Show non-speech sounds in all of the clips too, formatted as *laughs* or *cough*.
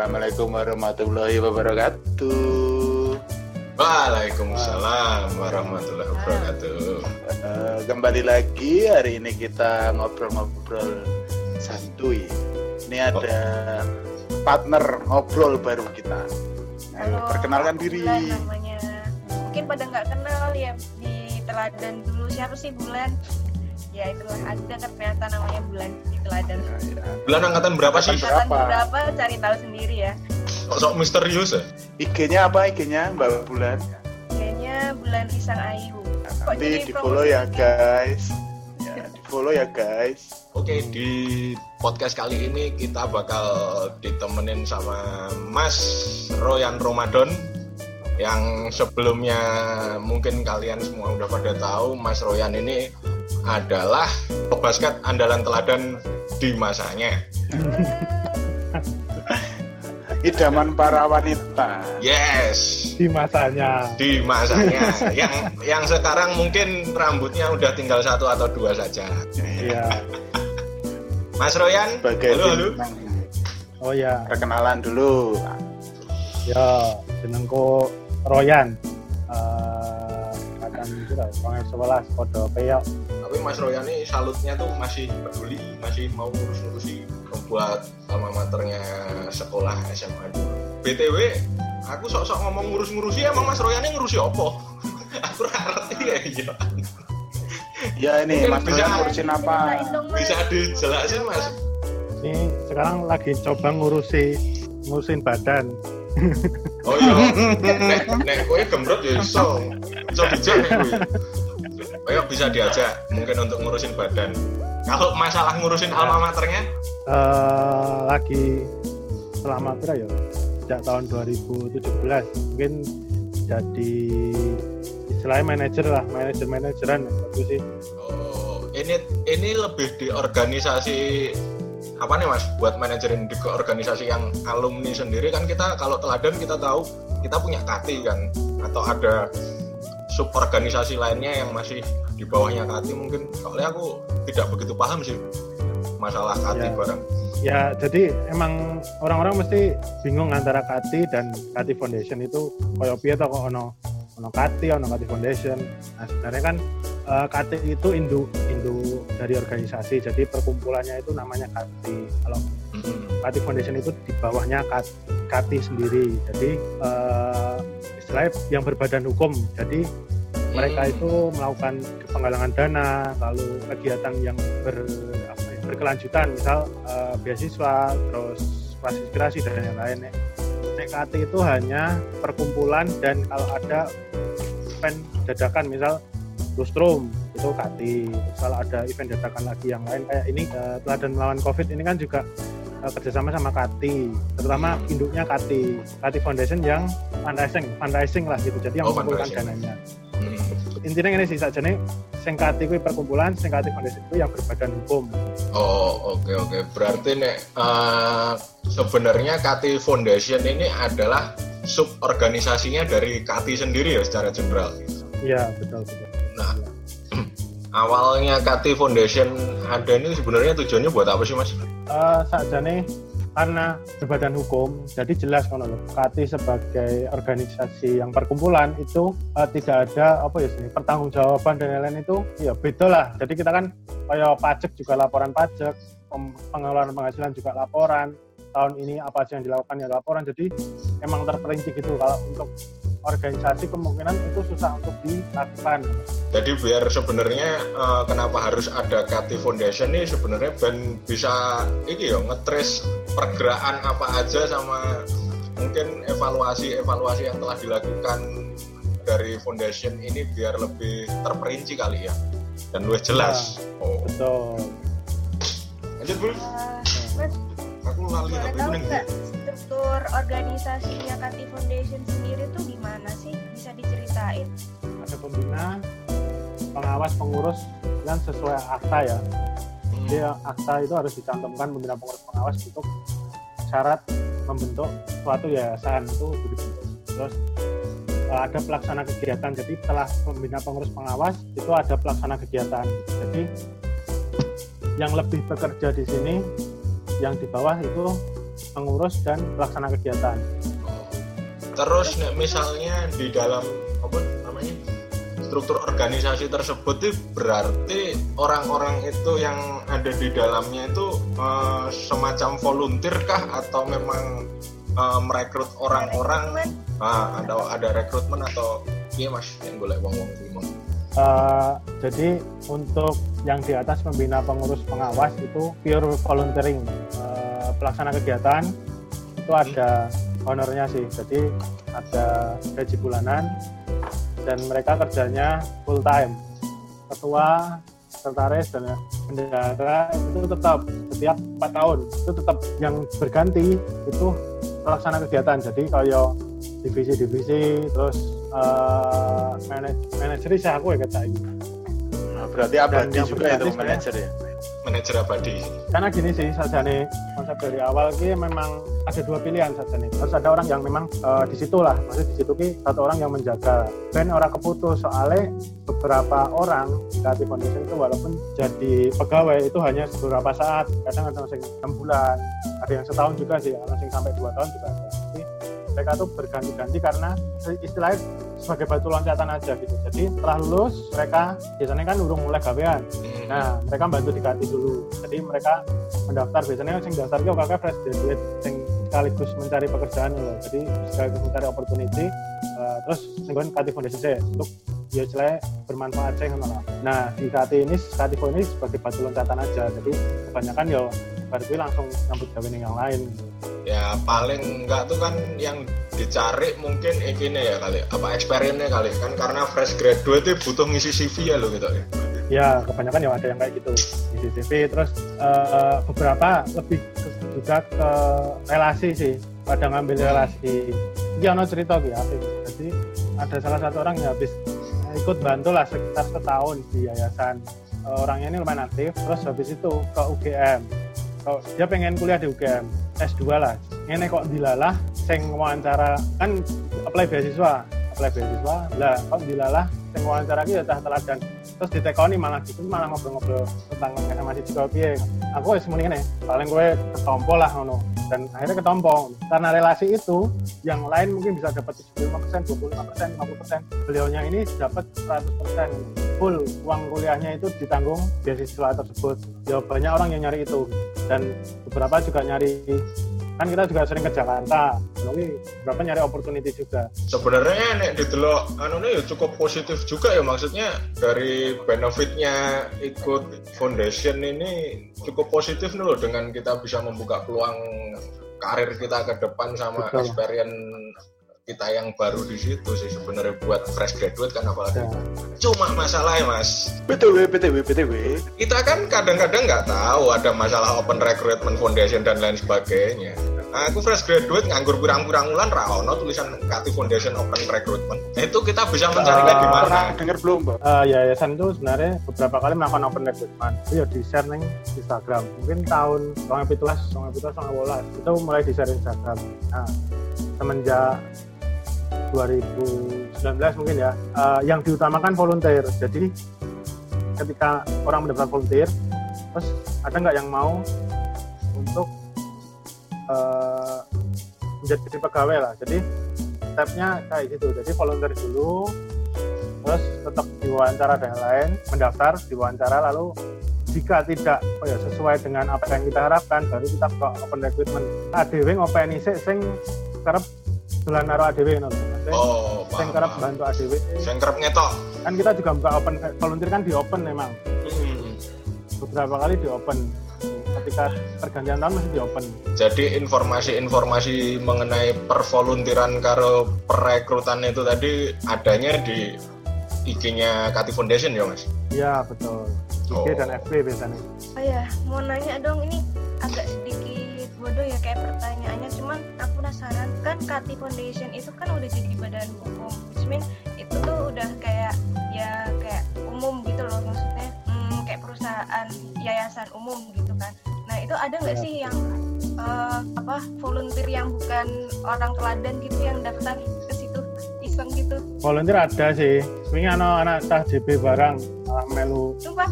Assalamualaikum warahmatullahi wabarakatuh. Waalaikumsalam warahmatullahi wabarakatuh. Uh, kembali lagi hari ini kita ngobrol-ngobrol santuy. Ini ada oh. partner ngobrol baru kita. Ayo, perkenalkan diri. namanya. Mungkin pada nggak kenal ya di teladan dulu siapa sih Bulan? Ya itulah ada ternyata namanya Bulan teladan. Ya, ya. Bulan angkatan berapa sih? Angkatan berapa? berapa cari tahu sendiri ya. Kok sok misterius ya? IG-nya apa IG-nya Mbak Bulan? IG-nya Bulan Risang Ayu. Kok Nanti di follow ya guys. Ya, di follow ya guys. Oke, di podcast kali ini kita bakal ditemenin sama Mas Royan Ramadan yang sebelumnya mungkin kalian semua udah pada tahu Mas Royan ini adalah basket andalan teladan di masanya. *laughs* Idaman para wanita. Yes. Di masanya. Di masanya. yang yang sekarang mungkin rambutnya udah tinggal satu atau dua saja. Iya. *laughs* Mas Royan. Bagai halo, halo. Oh ya. Perkenalan dulu. Ya, jenengku Royan. Uh, akan kira, 2011 kode peyok Mas Royan ini salutnya tuh masih peduli masih mau ngurus-ngurusi membuat alma maternya sekolah SMA BTW aku sok-sok ngomong ngurus-ngurusi emang Mas Royan ini ngurusi apa? *laughs* aku ngerti ya iya. Ya ini Mas bisa, ngurusin apa? bisa dijelasin Mas. Ini sekarang lagi coba ngurusi ngurusin badan. Oh iya. Nek nek kowe gembrot ya iso. Iso dijak nek Ayo bisa diajak mungkin untuk ngurusin badan. Kalau masalah ngurusin alma maternya? Uh, lagi selama berapa ya? Sejak tahun 2017 mungkin jadi istilahnya manajer lah, manajer manajeran itu sih. Oh, ini ini lebih di organisasi apa nih mas buat manajerin di organisasi yang alumni sendiri kan kita kalau teladan kita tahu kita punya kati kan atau ada suborganisasi lainnya yang masih di bawahnya Kati mungkin soalnya aku tidak begitu paham sih masalah Kati ya. barang. Ya, jadi emang orang-orang mesti bingung antara Kati dan Kati Foundation itu koyo piye to kok ono ono Kati, ono Kati Foundation. Nah, sebenarnya kan uh, Kati itu induk induk dari organisasi. Jadi perkumpulannya itu namanya Kati. Kalau mm-hmm. Kati Foundation itu di bawahnya Kati, Kati sendiri. Jadi uh, istilahnya yang berbadan hukum. Jadi mereka itu melakukan penggalangan dana, lalu kegiatan yang ber, apa ya, berkelanjutan, misal uh, beasiswa, terus klasifikasi dan yang lainnya. CKT itu hanya perkumpulan dan kalau ada event dadakan, misal lustrum itu KT. kalau ada event dadakan lagi yang lain kayak ini uh, teladan melawan COVID ini kan juga uh, kerjasama sama Kati, terutama induknya Kati, Kati Foundation yang fundraising, fundraising lah gitu, jadi yang oh, mengumpulkan dananya. Hmm. Intinya ini sih saja nih, singkati itu perkumpulan, singkati foundation itu yang berbadan hukum. Oh oke okay, oke, okay. berarti nih uh, sebenarnya Kati Foundation ini adalah sub organisasinya dari Kati sendiri ya secara general. Iya betul betul. Nah *clears throat* awalnya Kati Foundation ada ini sebenarnya tujuannya buat apa sih mas? Uh, saja nih karena berbadan hukum jadi jelas kan loh KATI sebagai organisasi yang perkumpulan itu uh, tidak ada apa ya sini pertanggungjawaban dan lain-lain itu ya beda lah. Jadi kita kan kayak pajak juga laporan pajak pengeluaran penghasilan juga laporan tahun ini apa sih yang dilakukan ya laporan. Jadi emang terperinci gitu kalau untuk organisasi kemungkinan itu susah untuk dilakukan. Jadi biar sebenarnya uh, kenapa harus ada Kati Foundation nih sebenarnya ben bisa ini ya ngetrace pergerakan apa aja sama mungkin evaluasi-evaluasi yang telah dilakukan dari foundation ini biar lebih terperinci kali ya dan lebih jelas. Ya, oh. Betul. Lanjut, Bu. Uh, Lali tapi bening struktur organisasinya Kati Foundation sendiri tuh gimana sih? Bisa diceritain? Ada pembina, pengawas, pengurus, dan sesuai akta ya. Hmm. Jadi akta itu harus dicantumkan pembina pengurus pengawas untuk syarat membentuk suatu yayasan itu. Terus eh, ada pelaksana kegiatan. Jadi setelah pembina pengurus pengawas itu ada pelaksana kegiatan. Jadi yang lebih bekerja di sini yang di bawah itu pengurus dan pelaksana kegiatan. Terus nek misalnya di dalam apa namanya struktur organisasi tersebut itu berarti orang-orang itu yang ada di dalamnya itu eh, semacam volunteer kah? Atau memang eh, merekrut orang-orang? Ah, ada ada rekrutmen atau iya mas yang boleh wong Eh, jadi untuk yang di atas pembina pengurus pengawas itu pure volunteering. Eh, pelaksana kegiatan itu ada honornya sih. Jadi ada gaji bulanan dan mereka kerjanya full time. Ketua, sekretaris dan bendahara itu tetap setiap 4 tahun itu tetap yang berganti itu pelaksana kegiatan. Jadi kalau divisi-divisi terus uh, manaj manajer sih aku ya kata ini. Nah, berarti abadi yang juga itu berarti manajer ya manajer abadi Karena gini sih sajane konsep dari awal ki memang ada dua pilihan sajane. Harus ada orang yang memang uh, di situ lah, maksud di situ ki satu orang yang menjaga. Ben orang keputus soalnya beberapa orang Kati Foundation itu walaupun jadi pegawai itu hanya beberapa saat, kadang ada yang enam bulan, ada yang setahun juga sih, ada yang sampai dua tahun juga ada. Mereka tuh berganti-ganti karena istilahnya sebagai batu loncatan aja gitu. Jadi setelah lulus mereka biasanya kan urung mulai gawean. Hmm. Nah, mereka bantu dikati dulu. Jadi mereka mendaftar biasanya sing daftar ki kakak fresh graduate sing sekaligus mencari pekerjaan loh. Jadi sekaligus mencari opportunity eh, terus singgon Kati Foundation saya untuk ya celek bermanfaat saya. Nah, di Kati ini Kati ini sebagai batu loncatan aja. Jadi kebanyakan ya baru kuwi langsung nyambut gawe yang lain. ya paling enggak tuh kan yang dicari mungkin ini ya kali apa experience kali kan karena fresh graduate itu butuh ngisi CV ya lo gitu ya Ya, kebanyakan ya ada yang kayak gitu di CCTV. Terus eh, beberapa lebih juga ke relasi sih, pada ngambil relasi. Iya, ono cerita gitu ya. Jadi ada salah satu orang yang habis ikut bantu lah sekitar setahun di yayasan. Eh, orangnya ini lumayan aktif, terus habis itu ke UGM. Kalau dia pengen kuliah di UGM, S2 lah. Ini kok dilalah, sing wawancara kan apply beasiswa, apply beasiswa. Lah, kok dilalah, sing wawancara ki ya tah teladan. Terus ditekoni malah gitu malah ngobrol-ngobrol tentang SMA juga piye aku wis muni ngene paling gue ketompo lah ngono. Dan akhirnya ketompo. Karena relasi itu yang lain mungkin bisa dapat 75%, 25%, 50% beliaunya ini dapat 100% full uang kuliahnya itu ditanggung beasiswa tersebut. Ya banyak orang yang nyari itu dan beberapa juga nyari kan kita juga sering ke Jakarta tapi beberapa nyari opportunity juga sebenarnya nek didelok anu ya cukup positif juga ya maksudnya dari benefitnya ikut foundation ini cukup positif nih loh dengan kita bisa membuka peluang karir kita ke depan sama Betul. experience kita yang baru di situ sih sebenarnya buat fresh graduate kan apalagi. Ya. cuma masalahnya mas. Btw btw btw kita kan kadang-kadang nggak tahu ada masalah open recruitment foundation dan lain sebagainya. Aku fresh graduate nganggur kurang-kurang bulan raono tulisan Kati Foundation Open Recruitment. Nah, itu kita bisa mencarinya di mana dengar belum mbak? Eh, yayasan itu sebenarnya beberapa kali melakukan open recruitment. Itu ya di share ning Instagram. Mungkin tahun 2017 2018 itu mulai di share Instagram. Nah semenjak 2019 mungkin ya eh, yang diutamakan volunteer. Jadi ketika orang mendaftar volunteer terus ada nggak yang mau untuk eh, menjadi pegawai lah? Jadi stepnya kayak gitu. Jadi volunteer dulu terus tetap diwawancara dan lain mendaftar diwawancara lalu jika tidak oh ya, sesuai dengan apa yang kita harapkan baru kita buka open recruitment. ADW ngopeni sik sing kerep dolan naro ADW ngono Sing- oh sing kerep bantu ADW Sing kerep ngetok. Kan kita juga buka open volunteer kan di open memang Hmm. beberapa kali di open. Ketika pergantian tahun masih di open. Jadi informasi-informasi mengenai pervoluntiran karo perekrutan itu tadi adanya di IG-nya Kati Foundation ya mas? Iya betul. IG Oh. dan FB biasanya. Oh ya, mau nanya dong ini agak sedikit bodoh ya kayak pertanyaannya cuman aku penasaran kan Kati Foundation itu kan udah jadi badan hukum which mean itu tuh udah kayak ya kayak umum gitu loh maksudnya hmm, kayak perusahaan yayasan umum gitu kan. Nah itu ada nggak Ya. sih yang eh, apa volunteer yang bukan orang teladan gitu yang daftar ke situ iseng gitu? Volunteer ada sih. Swing anak anak tah DB barang malah melu sumpah.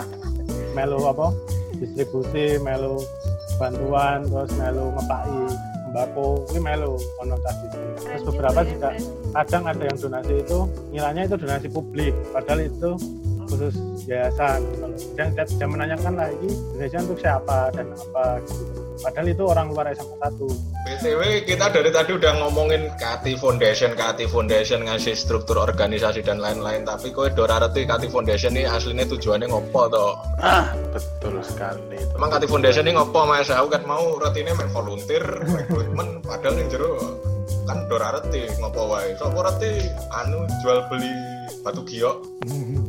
*laughs* melu apa distribusi melu bantuan terus melu ngepai sembako ini melu ono terus beberapa juga kadang ada yang donasi itu nilainya itu donasi publik. Padahal itu khusus yayasan. Dan dia menanyakan lah ini Indonesia untuk siapa dan apa gitu Padahal itu orang luar SMA 1. BTW kita dari tadi udah ngomongin Kati Foundation, Kati Foundation ngasih struktur organisasi dan lain-lain. Tapi kok Dora Reti Kati Foundation ini aslinya tujuannya ngopo toh? Ah, betul sekali. Emang Kati Foundation ini ngopo mas? Aku kan mau Reti ini main volunteer, rekrutmen, padahal yang jeru kan Dora Reti ngopo wae. Sopo Reti anu jual beli batu giok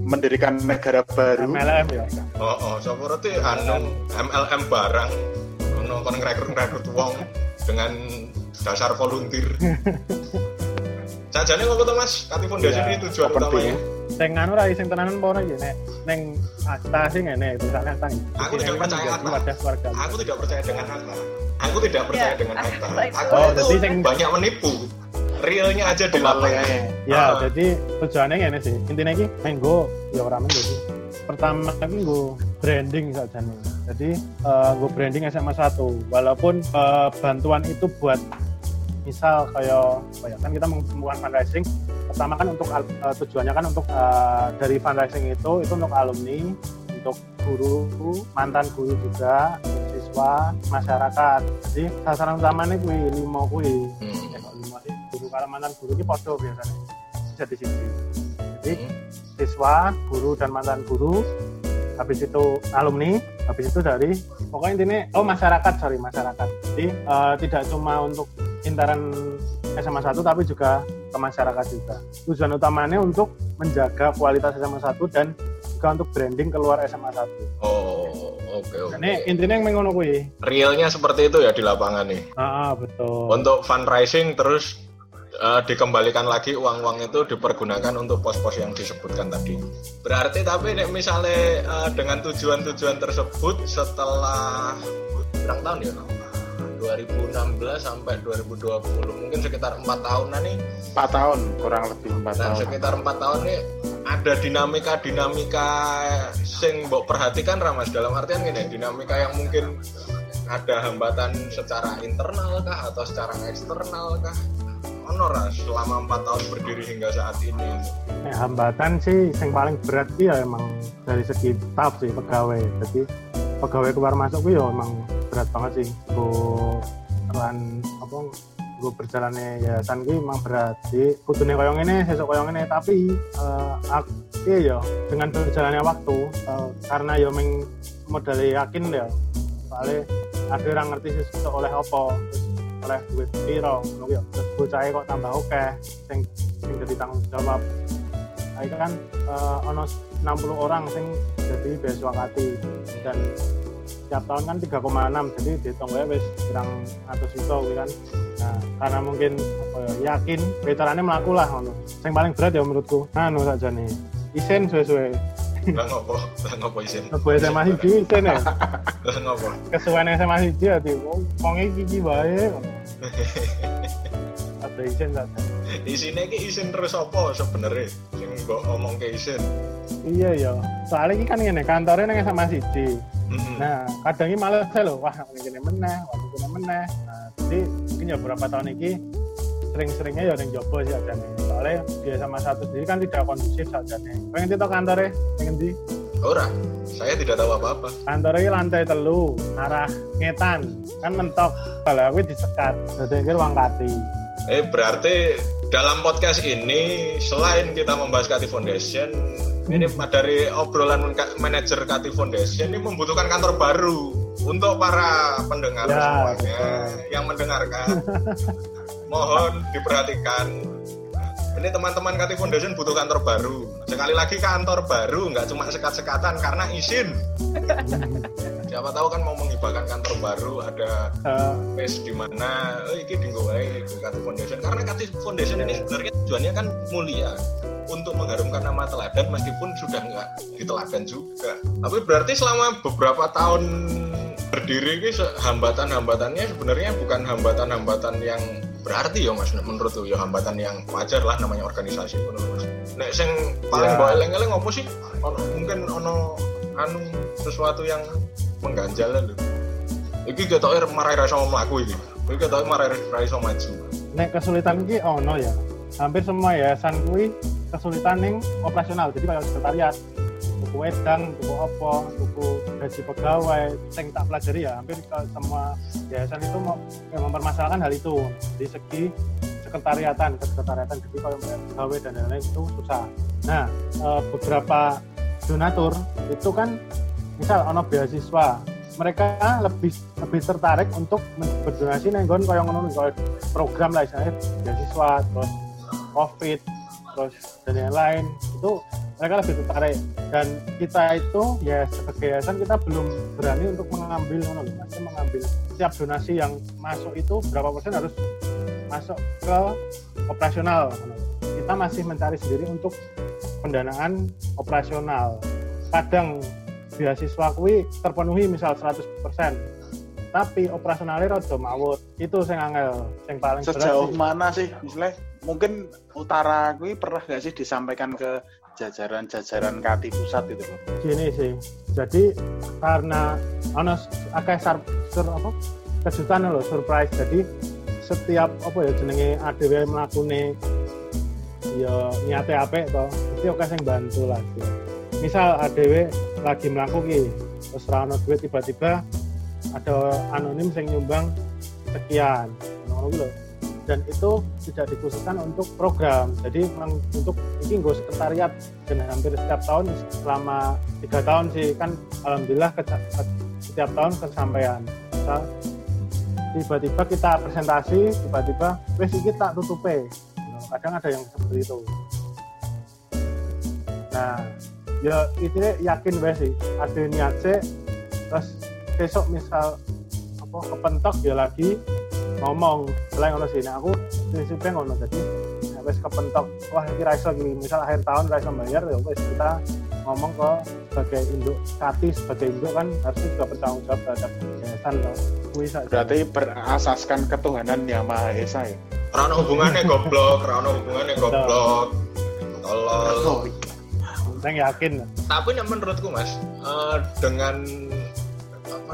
mendirikan negara baru MLM ya oh, oh sopo Reti anu MLM barang nonton ngerekrut ngerekrut uang dengan dasar volunteer. *laughs* Sajane ngopo to Mas? Kati Foundation Iya, ini tujuan utamanya. sing anu ra sing tenanan apa ora ya nek ning akta sing ngene itu sak tang. Aku tidak percaya keluarga. Aku tidak percaya dengan akta. Aku tidak percaya Ya, dengan like Aku Oh, itu banyak menipu. Realnya aja di lapangan. Ya, Ah. jadi tujuannya ngene sih. Intinya iki menggo ya ora menggo sih. Pertama iki nggo branding saja nih. Jadi eh nggo branding SMA 1 walaupun eh, bantuan itu buat misal kayak ya, kan kita melakukan fundraising. Pertama kan untuk eh, tujuannya kan untuk eh, dari fundraising itu itu untuk alumni untuk guru mantan guru juga siswa masyarakat. Jadi sasaran utamanya kui lima kui Hmm. sih guru kalau mantan guru ini podo biasanya. Bisa di sini jadi Hmm. siswa guru dan mantan guru. Habis itu alumni habis itu dari pokoknya intinya oh masyarakat sorry masyarakat. Jadi eh, tidak cuma untuk intaran SMA 1 tapi juga ke masyarakat juga. Tujuan utamanya untuk menjaga kualitas SMA 1 dan juga untuk branding keluar SMA 1 Oh, oke oke. ini intinya yang mengono Realnya seperti itu ya di lapangan nih. ah ah, betul. Untuk fundraising terus eh, dikembalikan lagi uang-uang itu dipergunakan untuk pos-pos yang disebutkan tadi. Berarti tapi nek misalnya eh, dengan tujuan-tujuan tersebut setelah berapa tahun ya? 2016 sampai 2020 mungkin sekitar empat tahunan nih 4 tahun kurang lebih 4 dan tahun sekitar empat tahun nih ada dinamika dinamika sing mbok perhatikan ramas dalam artian gini dinamika yang mungkin ada hambatan secara internal kah atau secara eksternal kah ono ras selama empat tahun berdiri hingga saat ini Nek hambatan sih yang paling berat sih ya emang dari segi staff sih pegawai. Jadi pegawai keluar masuk ya emang berat banget sih. Gue peran apa gue berjalannya yayasan gue emang berat. Jadi kudune koyong ini, sesuk koyong ini. Tapi eh aku iya ya dengan berjalannya waktu eh, karena ya meng modalnya yakin ya. Soalnya ada orang ngerti sesuatu oleh apa oleh duit piro ngono ya. Terus kok tambah oke sing sing jadi tanggung jawab. Ayo kan eh, ono 60 orang sing jadi beasiswa kati dan tiap tahun kan 3,6 jadi dihitung ya wis kurang atus itu kan. Nah karena mungkin apa ya, yakin veterannya melaku lah ngono. Yang paling berat ya menurutku anu saja nih isen suwe-suwe lah ngopo? Lah ngopo isin? Lebu SMA hiji isen ya? Lah ngopo? Kesuwen SMA hiji ya di wong iki iki bae *laughs* ada isen saja isine ki isin terus apa sebenarnya? Sing mbok omong ke isin. Iya ya soalnya ini kan ngene kantornya nang SMA siji. Nah, kadang ini malah saya loh, wah ini meneh, wah ini meneh. Nah, jadi mungkin ya beberapa tahun ini sering-seringnya ya yang jobo sih aja nih. Soalnya dia sama satu sendiri kan tidak kondusif saja nih. Pengen itu kantornya, pengen di ora saya tidak tahu apa-apa kantornya lantai telu, arah ngetan, kan mentok. Kalau aku disekat, jadi kira uang kati. Eh berarti dalam podcast ini selain kita membahas Kati Foundation, ini dari obrolan manajer Kati Foundation ini membutuhkan kantor baru untuk para pendengar Ya, semuanya betul. yang mendengarkan. *laughs* Mohon diperhatikan. Ini teman-teman Kati Foundation butuh kantor baru. Sekali lagi kantor baru, nggak cuma sekat-sekatan karena izin. Siapa tahu kan mau menghibahkan kantor baru, ada Eh, space di mana oh iki dinggo wae di Kati Foundation karena Kati Foundation ini sebenarnya tujuannya kan mulia untuk mengharumkan nama teladan meskipun sudah nggak diteladan juga tapi berarti selama beberapa tahun berdiri ini hambatan-hambatannya sebenarnya bukan hambatan-hambatan yang berarti ya mas. Menurut tuh ya hambatan yang wajar lah namanya organisasi menurut mas. Nek sing paling Ya. bawa eleng-eleng apa sih? Ono, mungkin ono anu sesuatu yang mengganjal lho iki ketoke marai ra iso mlaku iki. Iki ketoke marai ra iso maju. Nek kesulitan iki ono ya. Hampir semua yayasan kuwi kesulitan ning operasional jadi kayak sekretariat buku wedang, buku opo, buku gaji pegawai, yang tak pelajari ya hampir ke semua yayasan itu mempermasalahkan hal itu di segi sekretariatan, sekretariatan jadi kalau pegawai dan lain-lain itu susah. Nah e, beberapa donatur itu kan misal ono beasiswa mereka lebih lebih tertarik untuk berdonasi nenggon kayak ngono program lah misalnya beasiswa terus covid terus dan yang lain itu mereka lebih tertarik. Dan kita itu ya sebagai yayasan kita belum berani untuk mengambil masih mengambil. Setiap donasi yang masuk itu berapa persen harus masuk ke operasional kita masih mencari sendiri untuk pendanaan operasional. Kadang beasiswa kui terpenuhi misal 100% tapi operasionalnya rada mawut. Itu yang angel yang paling sejauh berat mana sih misalnya mungkin utara kui pernah gak sih disampaikan ke jajaran-jajaran kati pusat itu gini sih. Jadi karena ana akeh sur, sur apa? Kejutan loh surprise. Jadi setiap apa ya jenenge ADW mlakune ya niate apik to mesti oke sing bantu lah misal ADW lagi melaku ki terus rano duit tiba-tiba ada anonim yang nyumbang sekian. Dan itu tidak dikhususkan untuk program. Jadi memang untuk ini gue sekretariat. Dan hampir setiap tahun selama tiga tahun sih kan alhamdulillah setiap tahun kesampaian. Tiba-tiba kita presentasi tiba-tiba wes kita tutupe. Kadang ada yang seperti itu. Nah ya itu yakin wes sih. Ada niat sih terus besok misal apa kepentok dia lagi ngomong. Selain ngono sih. Nah aku prinsipnya ngono jadi ya wes kepentok. Wah ini raiso gini. Misal akhir tahun raiso bayar ya wes kita ngomong ke sebagai induk kati sebagai induk kan harusnya juga bertanggung jawab terhadap yayasan loh berarti berasaskan ketuhanan yang maha esa ya? Rano hubungannya goblok. Rano hubungannya goblok. Tolol oh, saya yakin. Tapi menurutku mas uh, dengan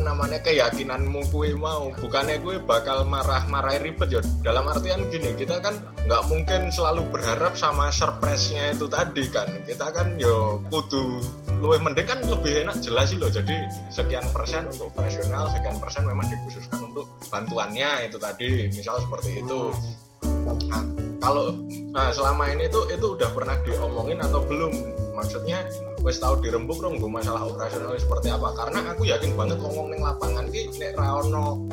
namanya keyakinanmu gue mau. Bukannya gue bakal marah-marah ribet ya. Dalam artian gini kita kan nggak mungkin selalu berharap sama surprise-nya itu tadi kan. Kita kan yo kudu luwih mending kan lebih enak jelas sih loh. Jadi sekian persen untuk operasional sekian persen memang dikhususkan untuk bantuannya itu tadi misal seperti itu. Nah, kalau nah selama ini tuh itu udah pernah diomongin atau belum? Maksudnya wes tahu dirembuk dong gue masalah operasional seperti apa? Karena aku yakin banget ngomong neng lapangan ki nek raono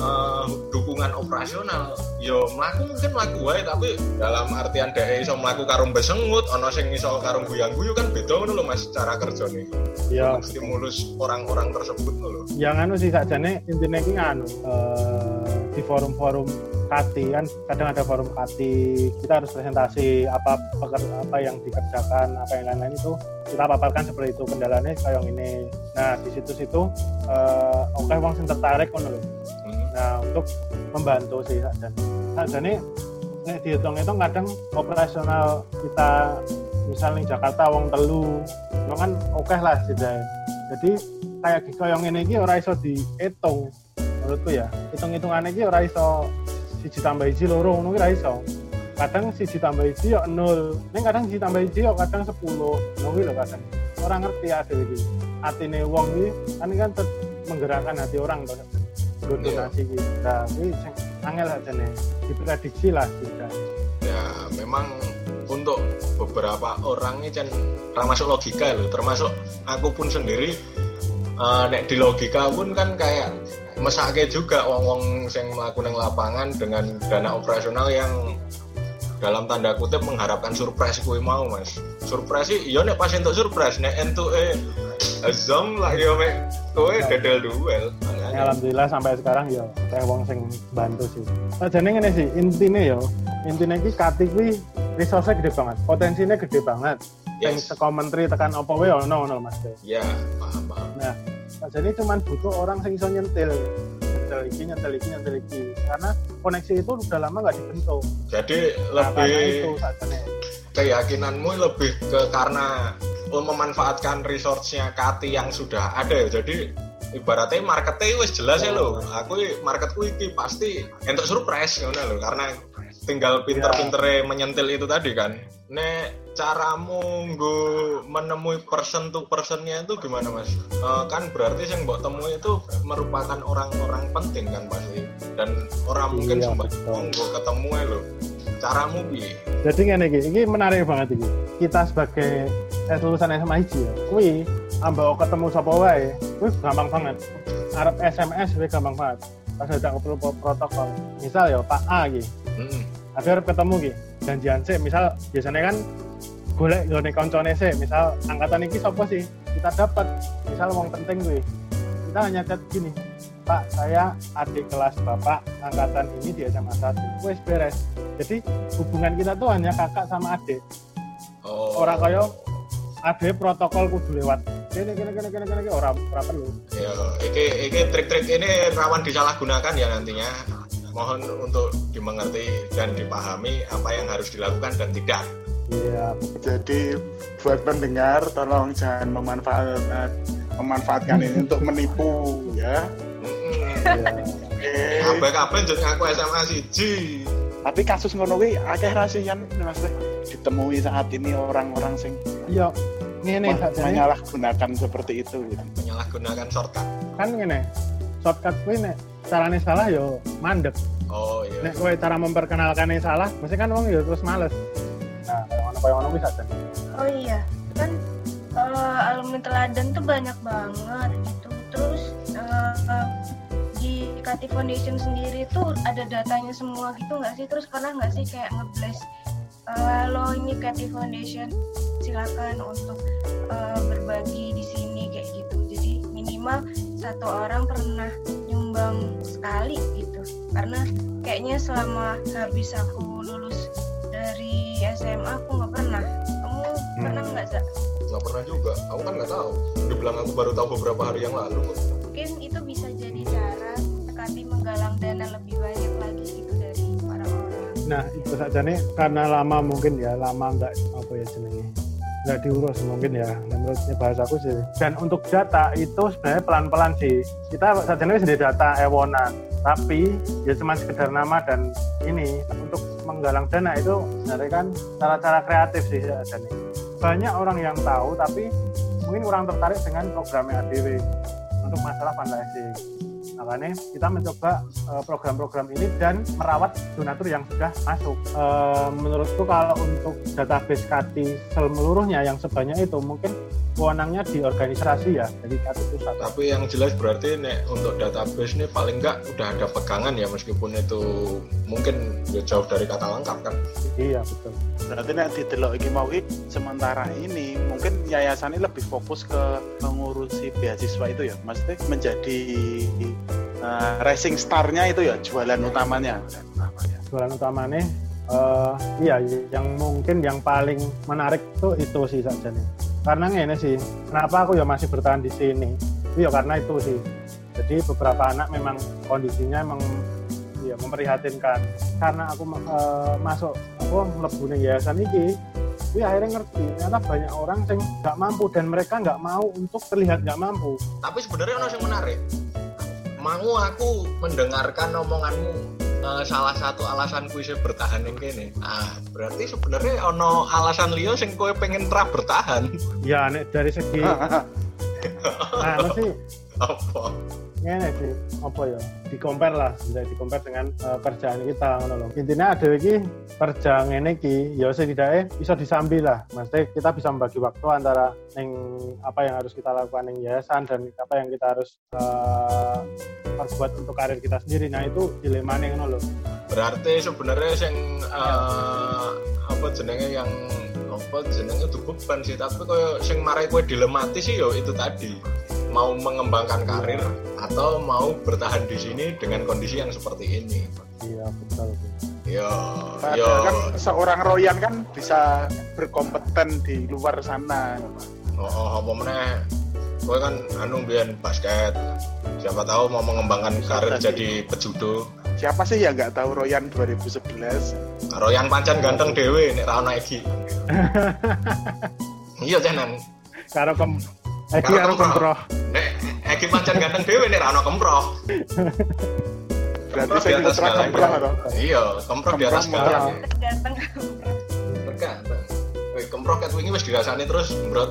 uh, dukungan operasional yo melaku mungkin melaku wae tapi dalam artian deh iso melaku karung besengut ono sing iso karung guyang guyu kan beda ngono lho Mas cara kerja nih ya. Stimulus orang-orang tersebut loh yang anu sih nih intinya ki anu uh, di forum-forum kati kan kadang ada forum kati kita harus presentasi apa apa yang dikerjakan apa yang lain-lain itu. Kita paparkan seperti itu kendalanya kayak ini nah di situ-situ uh, oke okay, wong sing tertarik kan loh hmm. nah untuk membantu sih dan saja nih dihitung itu kadang operasional kita misalnya Jakarta wong telu itu kan oke okay lah sih jadi kayak kayak ini ini orang iso dihitung menurutku ya. Hitung-hitungannya ini orang iso siji tambah hiji loro ngono ki iso. Kadang siji tambah hiji yo nol. Ning kadang siji tambah hiji yo kadang sepuluh. Ngono lho kadang. Orang ngerti ya dhewe iki. Atine wong iki kan kan menggerakkan hati orang to. Donasi iki. Nah angel ajane diprediksi lah juga ya memang untuk beberapa orang ini kan termasuk logika loh termasuk aku pun sendiri uh, nek di logika pun kan kayak mesake juga wong-wong yang melakukan lapangan dengan dana operasional yang dalam tanda kutip mengharapkan surprise kue mau mas. Surprise sih iya nek pas untuk surprise nek entuk eh zong lah yo mek kue dedel duel. Ya, alhamdulillah sampai sekarang ya kayak wong sing bantu sih. Jadi ini sih intinya yo. Intinya ki kati kuwi resource gede banget potensinya gede banget yes. yang teko menteri tekan apa wae ono ono mas ya paham paham. Nah jadi cuma butuh orang yang bisa nyentil. Nyentil iki nyentil iki nyentil iki. Karena koneksi itu udah lama nggak dibentuk. Jadi nah, lebih itu keyakinanmu lebih ke karena memanfaatkan resource-nya Kati yang sudah ada. Ya jadi ibaratnya marketnya wis jelas ya lo. Aku marketku iki pasti entuk surprise ngono lho. Karena tinggal pinter-pintere menyentil itu tadi kan nek caramu nggo menemui person to personnya itu gimana mas Eh, kan berarti yang mbok temui itu merupakan orang-orang penting kan pasti dan orang mungkin Iya, sempat betul. nggo ketemu lo caramu piye Jadi ngene iki, ini menarik banget iki. Kita sebagai eh, lulusan SMA hiji ya. Kuwi ambek ketemu sapa wae, kuwi gampang banget. Arab SMS kuwi gampang banget. Pas ada pro- protokol. Misal ya Pak A Mm-mm. aku harus ketemu iki. Janjian sih, misal biasanya kan golek gone koncone sih, misal angkatan iki sapa sih? Kita dapat misal wong penting kuwi. Kita hanya chat gini, Pak, saya adik kelas Bapak angkatan ini di SMA 1. Wes beres. Jadi hubungan kita tuh hanya kakak sama adik. oh Ora kaya adik protokol kudu lewat. Kene kene kene kene kene ora ora perlu. Ya, iki iki trik-trik ini rawan disalahgunakan ya nantinya. Mohon untuk dimengerti dan dipahami apa yang harus dilakukan dan tidak. Iya, Jadi buat pendengar tolong jangan memanfaatkan memanfaatkan ini untuk menipu ya. Iya. *laughs* Kabeh-kabeh jadi ngaku SMA siji. Tapi kasus ngono kuwi akeh rasian Mas ditemui saat ini orang-orang sing Iya, ngene men- menyalahgunakan seperti itu gitu. Menyalahgunakan shortcut. kan ngene. Shortcut kuwi nek carane salah yo mandek. Oh iya. Nek kowe cara memperkenalkannya salah, mesti kan wong yo terus males. Nah, ngono kaya ngono kuwi sakjane. oh iya kan eh, alumni teladan tuh banyak banget gitu terus eh, eh, di Kati Foundation sendiri tuh ada datanya semua gitu nggak sih terus pernah nggak sih kayak ngeblast eh, halo ini Kati Foundation silakan untuk eh, berbagi di sini kayak gitu jadi minimal satu orang pernah nyumbang sekali gitu karena kayaknya selama habis aku lulus dari SMA aku nggak pernah kamu pernah nggak Zak? Nggak pernah juga. Aku kan nggak tahu. Dibilang aku baru tahu beberapa hari yang lalu. kok. mungkin itu bisa jadi cara Kati menggalang dana lebih banyak lagi gitu dari para orang Nah, itu sakjane karena lama mungkin ya, lama nggak apa ya jenenge nggak diurus mungkin ya menurutnya bahasaku sih. Dan untuk data itu sebenarnya pelan-pelan sih. Kita sajane wis di data ewonan tapi ya cuma sekedar nama dan ini untuk menggalang dana itu sebenarnya kan cara-cara kreatif sih sajane banyak orang yang tahu tapi mungkin kurang tertarik dengan programnya ADW untuk masalah fundraising makanya kita mencoba eh, program-program ini dan merawat donatur yang sudah masuk. Eh, menurutku kalau untuk database KATI seluruhnya yang sebanyak itu mungkin wewenangnya di organisasi ya, jadi KATI pusat. Tapi yang jelas berarti nek untuk database ini paling nggak udah ada pegangan ya meskipun itu mungkin ya jauh dari kata lengkap kan. Iya betul. Berarti nek didelok iki mau sementara ini mungkin yayasan ini lebih fokus ke mengurusi beasiswa itu ya. Maksudnya menjadi eh, racing star-nya itu ya jualan utamanya. Jualan utamanya eh, iya yang mungkin yang paling menarik tuh itu sih saja nih. Karena ini sih, kenapa aku ya masih bertahan di sini? Itu ya karena itu sih. Jadi beberapa anak memang kondisinya memang ya memprihatinkan. Karena aku eh, masuk aku mlebu yayasan iki, Wih akhirnya ngerti ternyata banyak orang yang nggak mampu dan mereka nggak mau untuk terlihat nggak mampu. Tapi sebenarnya ono yang menarik. Mau aku mendengarkan omonganmu eh, salah satu alasan kuis bertahan yang kene. Ah, berarti sebenarnya ono alasan Leo sing kowe pengen ra bertahan. Ya nek dari segi *laughs* nah Apa? Ngene sih apa ya di compare lah bisa di compare dengan eh, kerjaan kita ngono intinya ada lagi kerja ngene iki ya setidaknya bisa disambi lah. Maksudnya kita bisa membagi waktu antara neng apa yang harus kita lakukan neng yayasan dan apa yang kita harus eh, perbuat untuk karir kita sendiri. Nah itu dilema nih ngono Berarti sebenarnya sing eh, apa jenenge yang apa jenenge itu beban sih. Tapi koyo sing marai kowe dilematis sih yo itu tadi mau mengembangkan karir atau mau bertahan di sini dengan kondisi yang seperti ini. iya betul Yo, Padahal yo, kan seorang Royan kan bisa berkompeten di luar sana. oh, oh, apa meneh? Kowe kan anu biyen basket. Siapa tahu mau mengembangkan karir jadi pejudo. Siapa sih yang nggak tahu Royan 2011? Royan pancen ganteng dewe nek ra ono Egi. *laughs* Iya tenan. karo kem Eki Karo karo kemproh. Kemproh Egi pancen ganteng dhewe nek ra ono kemproh. Berarti Kemproh saya di atas atau? Iya, kemproh di atas Kemproh segalanya. ganteng Tergantung. Wih, kemproh ket wingi wis dirasani terus mbrot.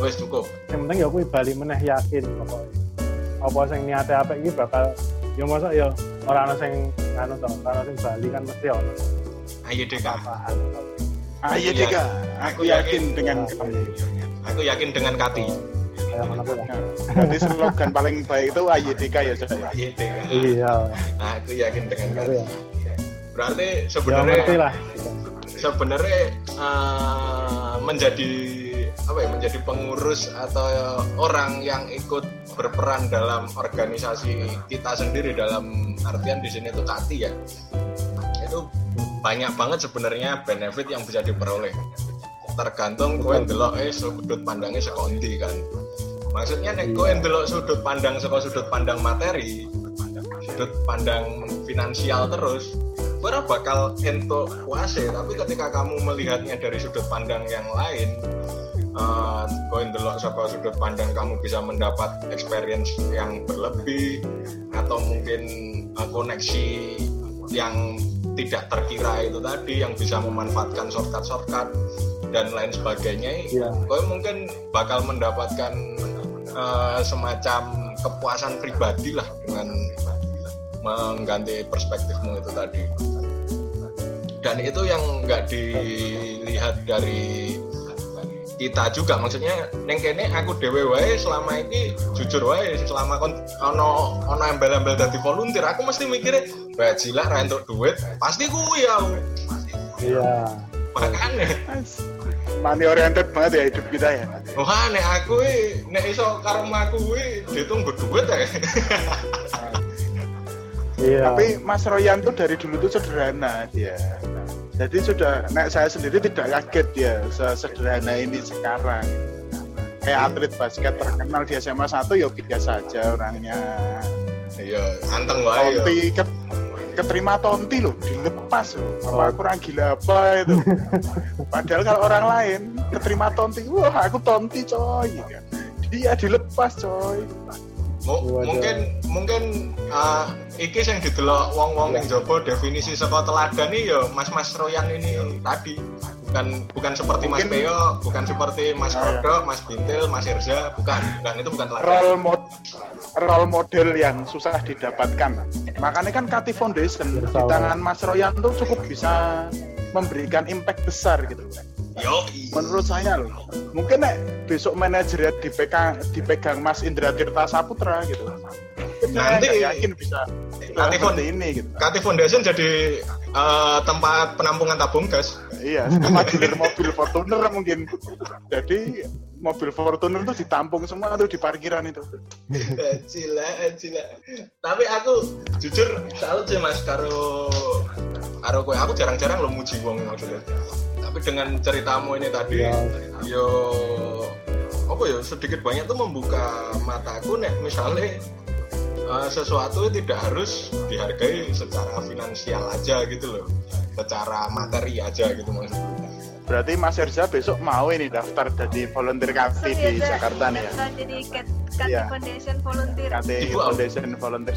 Wis cukup. yang penting ya kuwi bali meneh yakin pokoknya apa sing niate apik iki bakal ya masa ya ora ana sing anu to ora sing bali kan mesti ono Ayo apaan Ayo Iya. Dika, aku yakin dengan kamu. Aku yakin dengan Kati. Kuwi Nah, Berarti slogan paling baik itu Ayo Dika ya saya. Ayo DK. iya. Aku yakin dengan Tapi Kati. ya Berarti ya sebenarnya lah. sebenarnya eh, menjadi apa ya menjadi pengurus atau orang yang ikut berperan dalam organisasi kita sendiri dalam artian di sini itu kati ya? Itu banyak banget sebenarnya benefit yang bisa diperoleh tergantung kowe ndelok eh sudut pandangnya sekondi kan. Maksudnya nek kowe ndelok sudut pandang saka sudut pandang materi sudut pandang finansial terus ora bakal entuk puase tapi ketika kamu melihatnya dari sudut pandang yang lain uh, kowe ndelok saka sudut pandang kamu bisa mendapat experience yang berlebih atau mungkin uh, koneksi yang tidak terkira itu tadi yang bisa memanfaatkan shortcut-shortcut dan lain sebagainya. Kowe mungkin bakal mendapatkan uh, semacam kepuasan pribadi lah dengan mengganti perspektifmu itu tadi. Dan itu yang nggak dilihat dari kita juga. Maksudnya neng kene aku dewe wae selama ini jujur wae selama kon ono ono embel-embel dadi volunteer aku mesti mikirnya bajila ra entuk duit pasti kuwi aku iya makanya Money oriented banget ya hidup kita ya. wah nek aku i, nek iso karo aku kuwi ditunggu duit ya iya Tapi Mas Royan tuh dari dulu tuh sederhana dia. Jadi sudah, nek saya sendiri tidak kaget dia sesederhana ini sekarang. Kayak atlet basket terkenal di SMA 1 ya biasa aja orangnya. iya anteng wae ya Tonti ke, keterima tonti loh, dilepas loh. Apa Oh. kurang gila apa itu? *laughs* Padahal kalau orang lain keterima tonti, wah aku tonti coy. gitu. Dia dilepas coy. Waduh. mungkin mungkin uh, iki yang didelok wong-wong yang jopo definisi saka teladan nih ya Mas-mas Royan ini tadi bukan bukan seperti Mas Mungkin- Peo, bukan seperti Mas Ah, ya. Rodok, Mas Bintil, Mas Irza, bukan, bukan itu bukan teladan. role mod role model yang susah didapatkan. Makanya kan Kati Foundation di tangan Mas Royan tuh cukup bisa memberikan impact besar gitu. Yo, Menurut saya loh. Mungkin nek besok manajernya dipegang dipegang Mas Indra Tirta Saputra gitu. Nanti- yakin bisa Kati Fond- ini gitu. Kati Foundation jadi uh, tempat penampungan tabung gas. Iya, sama dealer mobil Fortuner mungkin. Jadi mobil Fortuner tuh ditampung semua tuh di parkiran itu. Cila, cila. Tapi aku jujur salut sih mas karo karo kowe. Aku jarang-jarang lo muji wong maksudnya. Tapi dengan ceritamu ini tadi, Iya. yo apa ya sedikit banyak tuh membuka mataku nek misalnya eh, sesuatu tidak harus dihargai secara finansial aja gitu loh, secara materi aja gitu maksudnya. Berarti Mas Erza besok mau ini daftar jadi volunteer Kati di Jakarta nih ya. Jadi Kati Iya. Foundation volunteer Kati Ibu, Foundation volunteer.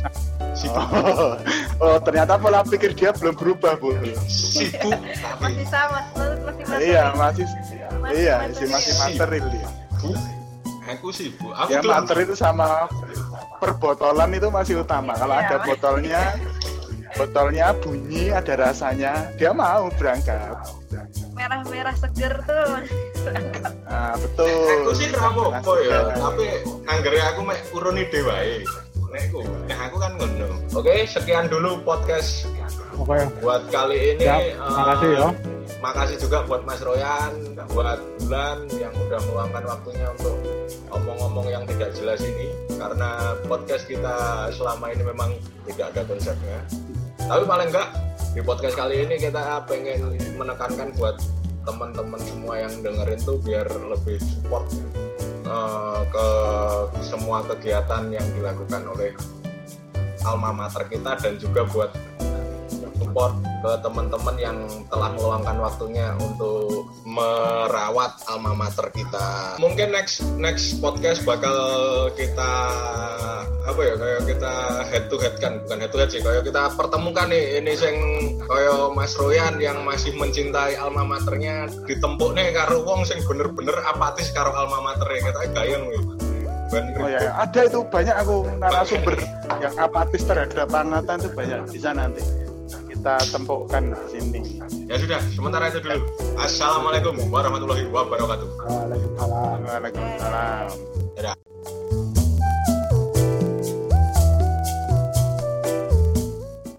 Oh, oh, ternyata pola pikir dia belum berubah, Bu. sibuk masih sama masih masih Iya, masih iya, masih masih material dia. Bu, aku sibuk. Aku Ya belum- material itu sama perbotolan itu masih utama. Kalau Iya, ada botolnya botolnya bunyi, ada rasanya, dia mau berangkat. merah-merah seger tuh Nah, betul. aku sih rapo apa ya Nah, tapi anggere aku mek uruni dewae nek aku nek aku kan ngono oke sekian dulu podcast oke buat kali ini Siap, eh, makasih ya. makasih juga buat Mas Royan buat Bulan yang udah meluangkan waktunya untuk ngomong-ngomong yang tidak jelas ini karena podcast kita selama ini memang tidak ada konsepnya. Tapi paling enggak di podcast kali ini kita pengen menekankan buat teman-teman semua yang dengerin tuh biar lebih support eh, ke semua kegiatan yang dilakukan oleh alma mater kita dan juga buat support ke teman-teman yang telah meluangkan waktunya untuk merawat alma mater kita. Mungkin next next podcast bakal kita apa ya kayak kita head to head kan bukan head to head sih kayak kita pertemukan nih. Ini sing kayak Mas Royan yang masih mencintai alma maternya. Ditempuk nih karo wong sing bener-bener apatis karo alma maternya. Kita gayeng nih. Oh ya, ada itu banyak aku narasumber yang apatis terhadap angkatan itu banyak. Bisa nanti kita tempukkan di sini. Ya sudah, sementara itu dulu. Assalamualaikum warahmatullahi wabarakatuh. Waalaikumsalam. Waalaikumsalam. Dadah.